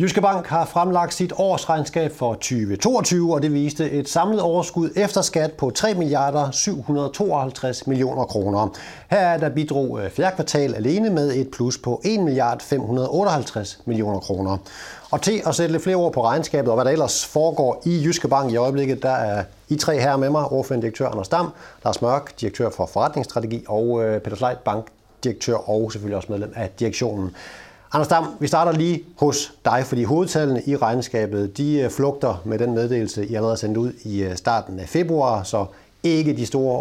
Jyske Bank har fremlagt sit årsregnskab for 2022, og det viste et samlet overskud efter skat på 3 milliarder 752 millioner kroner. Her er der bidrog øh, fjerde kvartal alene med et plus på 1 milliard 558 millioner kroner. Og til at sætte lidt flere ord på regnskabet og hvad der ellers foregår i Jyske Bank i øjeblikket, der er I tre her med mig, ordførende direktør Anders Dam, Lars Mørk, direktør for forretningsstrategi, og øh, Peter Sleit, bankdirektør og selvfølgelig også medlem af direktionen. Anders Dam, vi starter lige hos dig, fordi hovedtallene i regnskabet, de øh, flugter med den meddelelse, I allerede sendt ud i øh, starten af februar, så ikke de store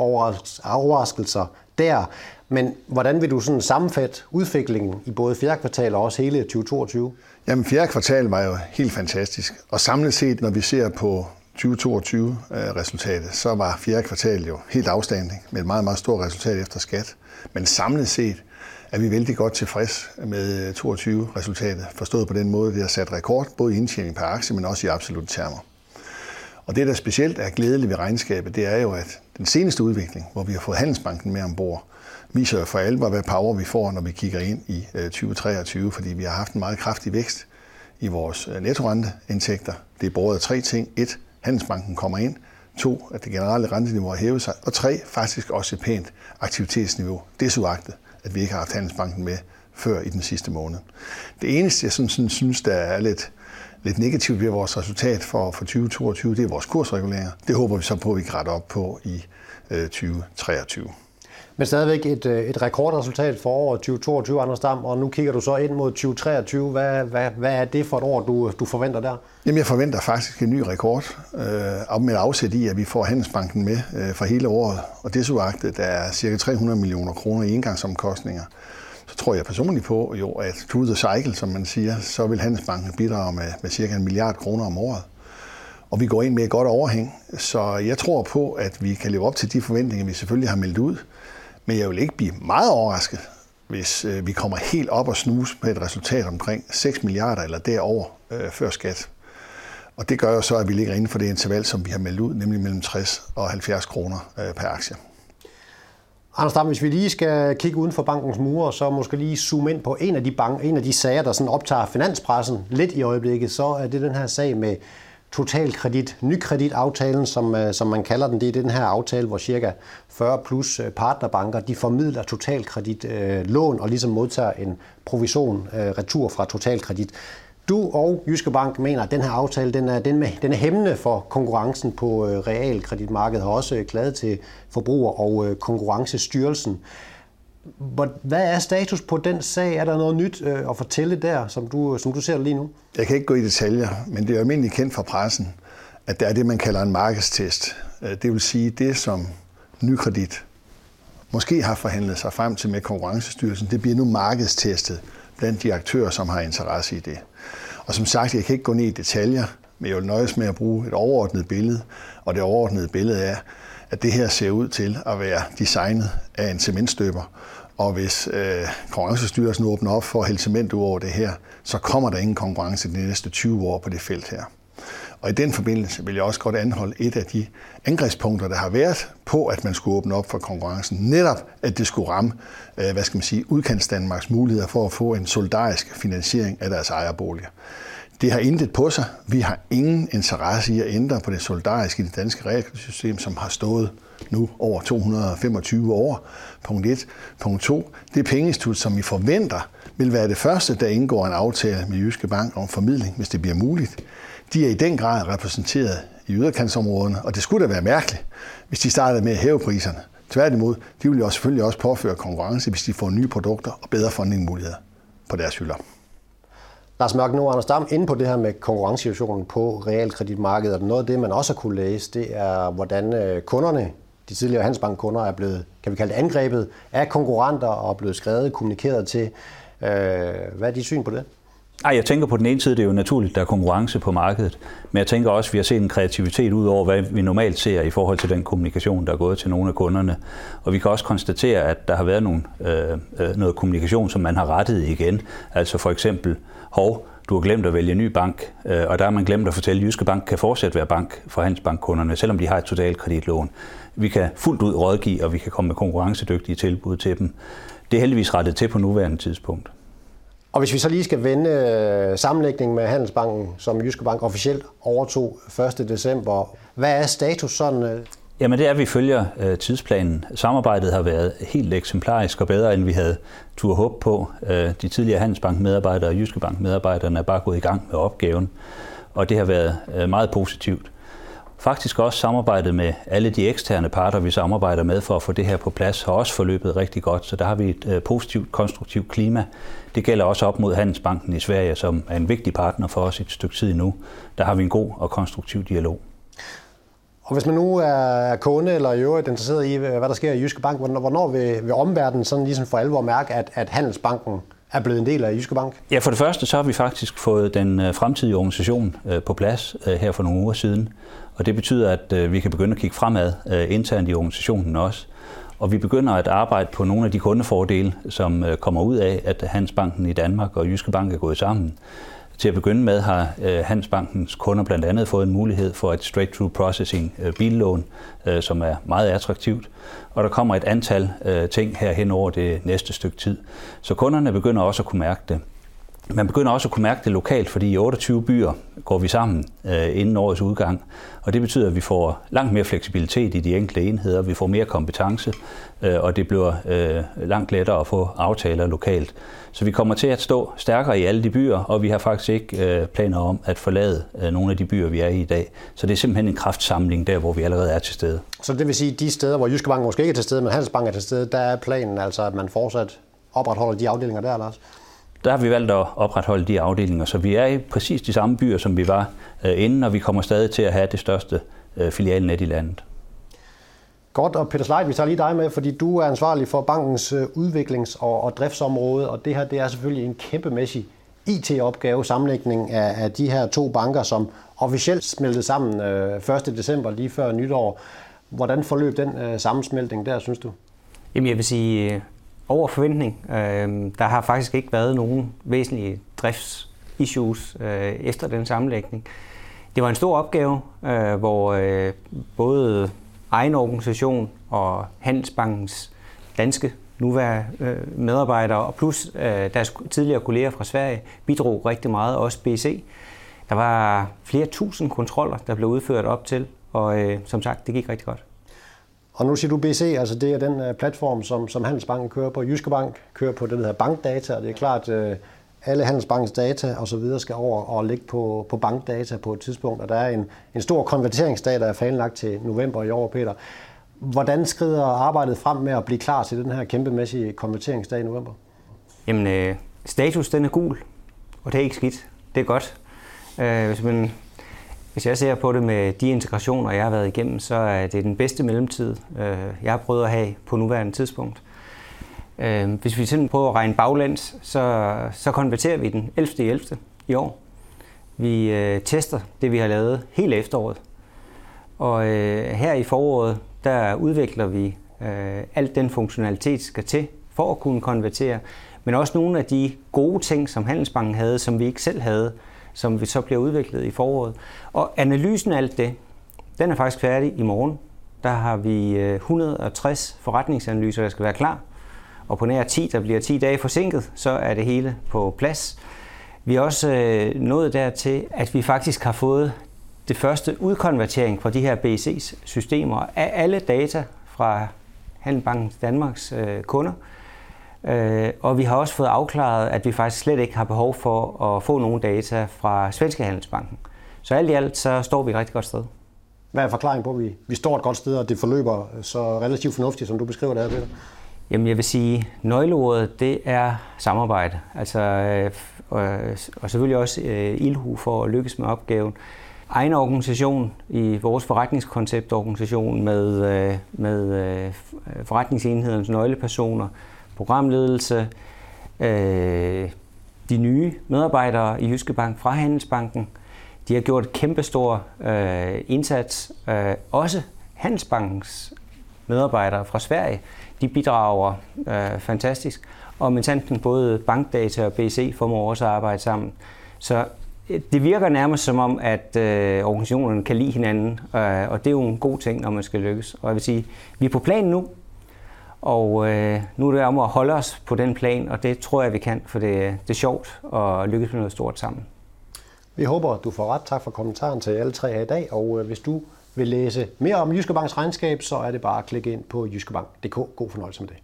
overraskelser der. Men hvordan vil du sådan sammenfatte udviklingen i både fjerde kvartal og også hele 2022? Jamen, fjerde kvartal var jo helt fantastisk. Og samlet set, når vi ser på 2022-resultatet, øh, så var fjerde kvartal jo helt afstanding med et meget, meget stort resultat efter skat. Men samlet set, er vi vældig godt tilfreds med øh, 22-resultatet, forstået på den måde, vi har sat rekord, både i indtjening per aktie, men også i absolutte termer. Og det, der specielt er glædeligt ved regnskabet, det er jo, at den seneste udvikling, hvor vi har fået Handelsbanken med ombord, viser jo for alvor, hvad power vi får, når vi kigger ind i øh, 2023, fordi vi har haft en meget kraftig vækst i vores nettorenteindtægter. Det er af tre ting. Et, Handelsbanken kommer ind. To, at det generelle renteniveau har hævet sig. Og tre, faktisk også et pænt aktivitetsniveau. Det at vi ikke har haft Handelsbanken med før i den sidste måned. Det eneste, jeg sådan, sådan, synes, der er lidt, lidt negativt ved vores resultat for, for 2022, det er vores kursreguleringer. Det håber vi så på, at vi kan rette op på i øh, 2023. Men stadigvæk et, øh, et rekordresultat for året 2022, Anders Dam, og nu kigger du så ind mod 2023. Hvad, hvad, hvad er det for et år, du, du forventer der? Jamen, jeg forventer faktisk en ny rekord, øh, med afsæt i, at vi får Handelsbanken med øh, for hele året. Og det der er cirka 300 millioner kroner i engangsomkostninger Så tror jeg personligt på, jo, at through the cycle, som man siger, så vil Handelsbanken bidrage med, med cirka en milliard kroner om året. Og vi går ind med et godt overhæng, så jeg tror på, at vi kan leve op til de forventninger, vi selvfølgelig har meldt ud. Men jeg vil ikke blive meget overrasket, hvis øh, vi kommer helt op og snuse med et resultat omkring 6 milliarder eller derover øh, før skat. Og det gør jo så, at vi ligger inden for det interval, som vi har meldt ud, nemlig mellem 60 og 70 kroner øh, per aktie. Anders Dam, hvis vi lige skal kigge uden for bankens mure, så måske lige zoome ind på en af de, bank, en af de sager, der sådan optager finanspressen lidt i øjeblikket, så er det den her sag med totalkredit, nykreditaftalen, som, øh, som man kalder den. Det er den her aftale, hvor cirka 40 plus øh, partnerbanker, de formidler totalkredit øh, lån og ligesom modtager en provision øh, retur fra totalkredit. Du og Jyske Bank mener, at den her aftale den er, den, med, den er hæmmende for konkurrencen på øh, realkreditmarkedet, har også klaget til Forbruger- og øh, Konkurrencestyrelsen. Hvad er status på den sag? Er der noget nyt øh, at fortælle der, som du, øh, som du ser lige nu? Jeg kan ikke gå i detaljer, men det er almindeligt kendt fra pressen, at der er det, man kalder en markedstest. Øh, det vil sige, det som Nykredit måske har forhandlet sig frem til med Konkurrencestyrelsen, det bliver nu markedstestet blandt de aktører, som har interesse i det. Og som sagt, jeg kan ikke gå ned i detaljer, men jeg vil nøjes med at bruge et overordnet billede, og det overordnede billede er, at det her ser ud til at være designet af en cementstøber, og hvis øh, konkurrencestyrelsen åbner op for at hælde cement ud over det her, så kommer der ingen konkurrence de næste 20 år på det felt her. Og i den forbindelse vil jeg også godt anholde et af de angrebspunkter, der har været på, at man skulle åbne op for konkurrencen. Netop, at det skulle ramme, øh, hvad skal man sige, udkants Danmarks muligheder for at få en solidarisk finansiering af deres ejerboliger. Det har intet på sig. Vi har ingen interesse i at ændre på det solidariske i det danske realkreditsystem, som har stået nu over 225 år. Punkt 1. Punkt 2. Det pengeinstitut, som vi forventer, vil være det første, der indgår en aftale med Jyske Bank om formidling, hvis det bliver muligt. De er i den grad repræsenteret i yderkantsområderne, og det skulle da være mærkeligt, hvis de startede med at hæve priserne. Tværtimod, de vil jo selvfølgelig også påføre konkurrence, hvis de får nye produkter og bedre fundingmuligheder på deres hylder. Lars Mørk, nu Anders Dam, inde på det her med konkurrencesituationen på realkreditmarkedet, og noget af det, man også har kunne læse, det er, hvordan øh, kunderne, de tidligere Handelsbankkunder, er blevet, kan vi kalde det, angrebet af konkurrenter og er blevet skrevet, kommunikeret til. Øh, hvad er dit syn på det? Ej, jeg tænker på den ene side, det er jo naturligt, der er konkurrence på markedet. Men jeg tænker også, at vi har set en kreativitet ud over, hvad vi normalt ser i forhold til den kommunikation, der er gået til nogle af kunderne. Og vi kan også konstatere, at der har været nogle, øh, øh noget kommunikation, som man har rettet igen. Altså for eksempel, hov, du har glemt at vælge en ny bank, øh, og der har man glemt at fortælle, at Jyske Bank kan fortsat være bank for handelsbankkunderne, selvom de har et totalkreditlån. Vi kan fuldt ud rådgive, og vi kan komme med konkurrencedygtige tilbud til dem. Det er heldigvis rettet til på nuværende tidspunkt. Og hvis vi så lige skal vende øh, sammenlægningen med Handelsbanken, som Jyske Bank officielt overtog 1. december, hvad er status sådan? Øh? Jamen det er, at vi følger øh, tidsplanen. Samarbejdet har været helt eksemplarisk og bedre, end vi havde tur håb på. Øh, de tidligere Handelsbank-medarbejdere og Jyske Bank-medarbejderne er bare gået i gang med opgaven, og det har været øh, meget positivt. Faktisk også samarbejdet med alle de eksterne parter, vi samarbejder med for at få det her på plads, har også forløbet rigtig godt. Så der har vi et øh, positivt, konstruktivt klima. Det gælder også op mod Handelsbanken i Sverige, som er en vigtig partner for os et stykke tid nu. Der har vi en god og konstruktiv dialog. Og hvis man nu er kunde eller i øvrigt interesseret i, hvad der sker i Jyske Bank, hvornår vil, vil omverdenen sådan ligesom for alvor mærke, at, at Handelsbanken er blevet en del af Jyske Bank? Ja, for det første så har vi faktisk fået den øh, fremtidige organisation øh, på plads øh, her for nogle uger siden. Og det betyder, at vi kan begynde at kigge fremad internt i organisationen også. Og vi begynder at arbejde på nogle af de kundefordele, som kommer ud af, at Handelsbanken i Danmark og Jyske Bank er gået sammen. Til at begynde med har øh, Handelsbankens kunder blandt andet fået en mulighed for et straight-through processing øh, billån, øh, som er meget attraktivt. Og der kommer et antal øh, ting her hen over det næste stykke tid. Så kunderne begynder også at kunne mærke det. Man begynder også at kunne mærke det lokalt, fordi i 28 byer går vi sammen øh, inden årets udgang. Og det betyder, at vi får langt mere fleksibilitet i de enkelte enheder, vi får mere kompetence, øh, og det bliver øh, langt lettere at få aftaler lokalt. Så vi kommer til at stå stærkere i alle de byer, og vi har faktisk ikke øh, planer om at forlade øh, nogle af de byer, vi er i i dag. Så det er simpelthen en kraftsamling der, hvor vi allerede er til stede. Så det vil sige, at de steder, hvor Jyske Bank måske ikke er til stede, men Handelsbank er til stede, der er planen altså, at man fortsat opretholder de afdelinger der, Lars? Der har vi valgt at opretholde de afdelinger, så vi er i præcis de samme byer, som vi var øh, inden, og vi kommer stadig til at have det største øh, filialnet i landet. Godt, og Peter Sleit, vi tager lige dig med, fordi du er ansvarlig for bankens øh, udviklings- og, og driftsområde, og det her det er selvfølgelig en kæmpemæssig IT-opgave, sammenlægning af, af de her to banker, som officielt smeltede sammen øh, 1. december lige før nytår. Hvordan forløb den øh, sammensmeltning der, synes du? Jamen jeg vil sige, over forventning. Øh, der har faktisk ikke været nogen væsentlige driftsissues øh, efter den sammenlægning. Det var en stor opgave, øh, hvor øh, både egen organisation og Handelsbankens danske nuværende øh, medarbejdere og plus øh, deres tidligere kolleger fra Sverige bidrog rigtig meget, også BC. Der var flere tusind kontroller, der blev udført op til, og øh, som sagt, det gik rigtig godt. Og nu siger du BC, altså det er den øh, platform, som, som Handelsbanken kører på. Jyske Bank kører på det, der hedder bankdata, og det er klart, øh, alle Handelsbankens data og så videre skal over og ligge på, på bankdata på et tidspunkt, og der er en, en stor konverteringsdag, der er planlagt til november i år, Peter. Hvordan skrider arbejdet frem med at blive klar til den her kæmpemæssige konverteringsdag i november? Jamen, øh, status den er gul, og det er ikke skidt. Det er godt. Øh, hvis man hvis jeg ser på det med de integrationer, jeg har været igennem, så er det den bedste mellemtid, øh, jeg har prøvet at have på nuværende tidspunkt. Øh, hvis vi sådan prøver at regne baglæns, så, så konverterer vi den 11. 11. i år. Vi øh, tester det, vi har lavet hele efteråret. Og øh, her i foråret, der udvikler vi alt den funktionalitet, skal til for at kunne konvertere, men også nogle af de gode ting, som Handelsbanken havde, som vi ikke selv havde, som vi så bliver udviklet i foråret. Og analysen af alt det, den er faktisk færdig i morgen. Der har vi øh, 160 forretningsanalyser, der skal være klar. Og på nær 10, der bliver 10 dage forsinket, så er det hele på plads. Vi er også øh, nået dertil, at vi faktisk har fået det første udkonvertering fra de her BC's systemer af alle data fra Handelsbanken Danmarks øh, kunder Øh, og vi har også fået afklaret, at vi faktisk slet ikke har behov for at få nogle data fra Svenske Handelsbanken. Så alt i alt, så står vi et rigtig godt sted. Hvad er forklaringen på, at vi, vi står et godt sted, og det forløber så relativt fornuftigt, som du beskriver det her, Peter? Jamen, jeg vil sige, nøgleordet, det er samarbejde. Altså, øh, og selvfølgelig også øh, ilhu for at lykkes med opgaven. Egen organisation i vores forretningskonceptorganisation med, øh, med forretningsenhedens nøglepersoner, programledelse, øh, de nye medarbejdere i Jyske Bank fra Handelsbanken. De har gjort et kæmpestor øh, indsats. Øh, også Handelsbankens medarbejdere fra Sverige, de bidrager øh, fantastisk. Og med tanken både Bankdata og BC formår også at arbejde sammen. Så øh, det virker nærmest som om, at øh, organisationerne kan lide hinanden, øh, og det er jo en god ting, når man skal lykkes. Og jeg vil sige, vi er på planen nu, og øh, nu er det om at holde os på den plan, og det tror jeg, vi kan, for det, det er sjovt at lykkes med noget stort sammen. Vi håber, at du får ret. Tak for kommentaren til alle tre her i dag. Og øh, hvis du vil læse mere om Jyske Banks regnskab, så er det bare at klikke ind på jyskebank.dk. God fornøjelse med det.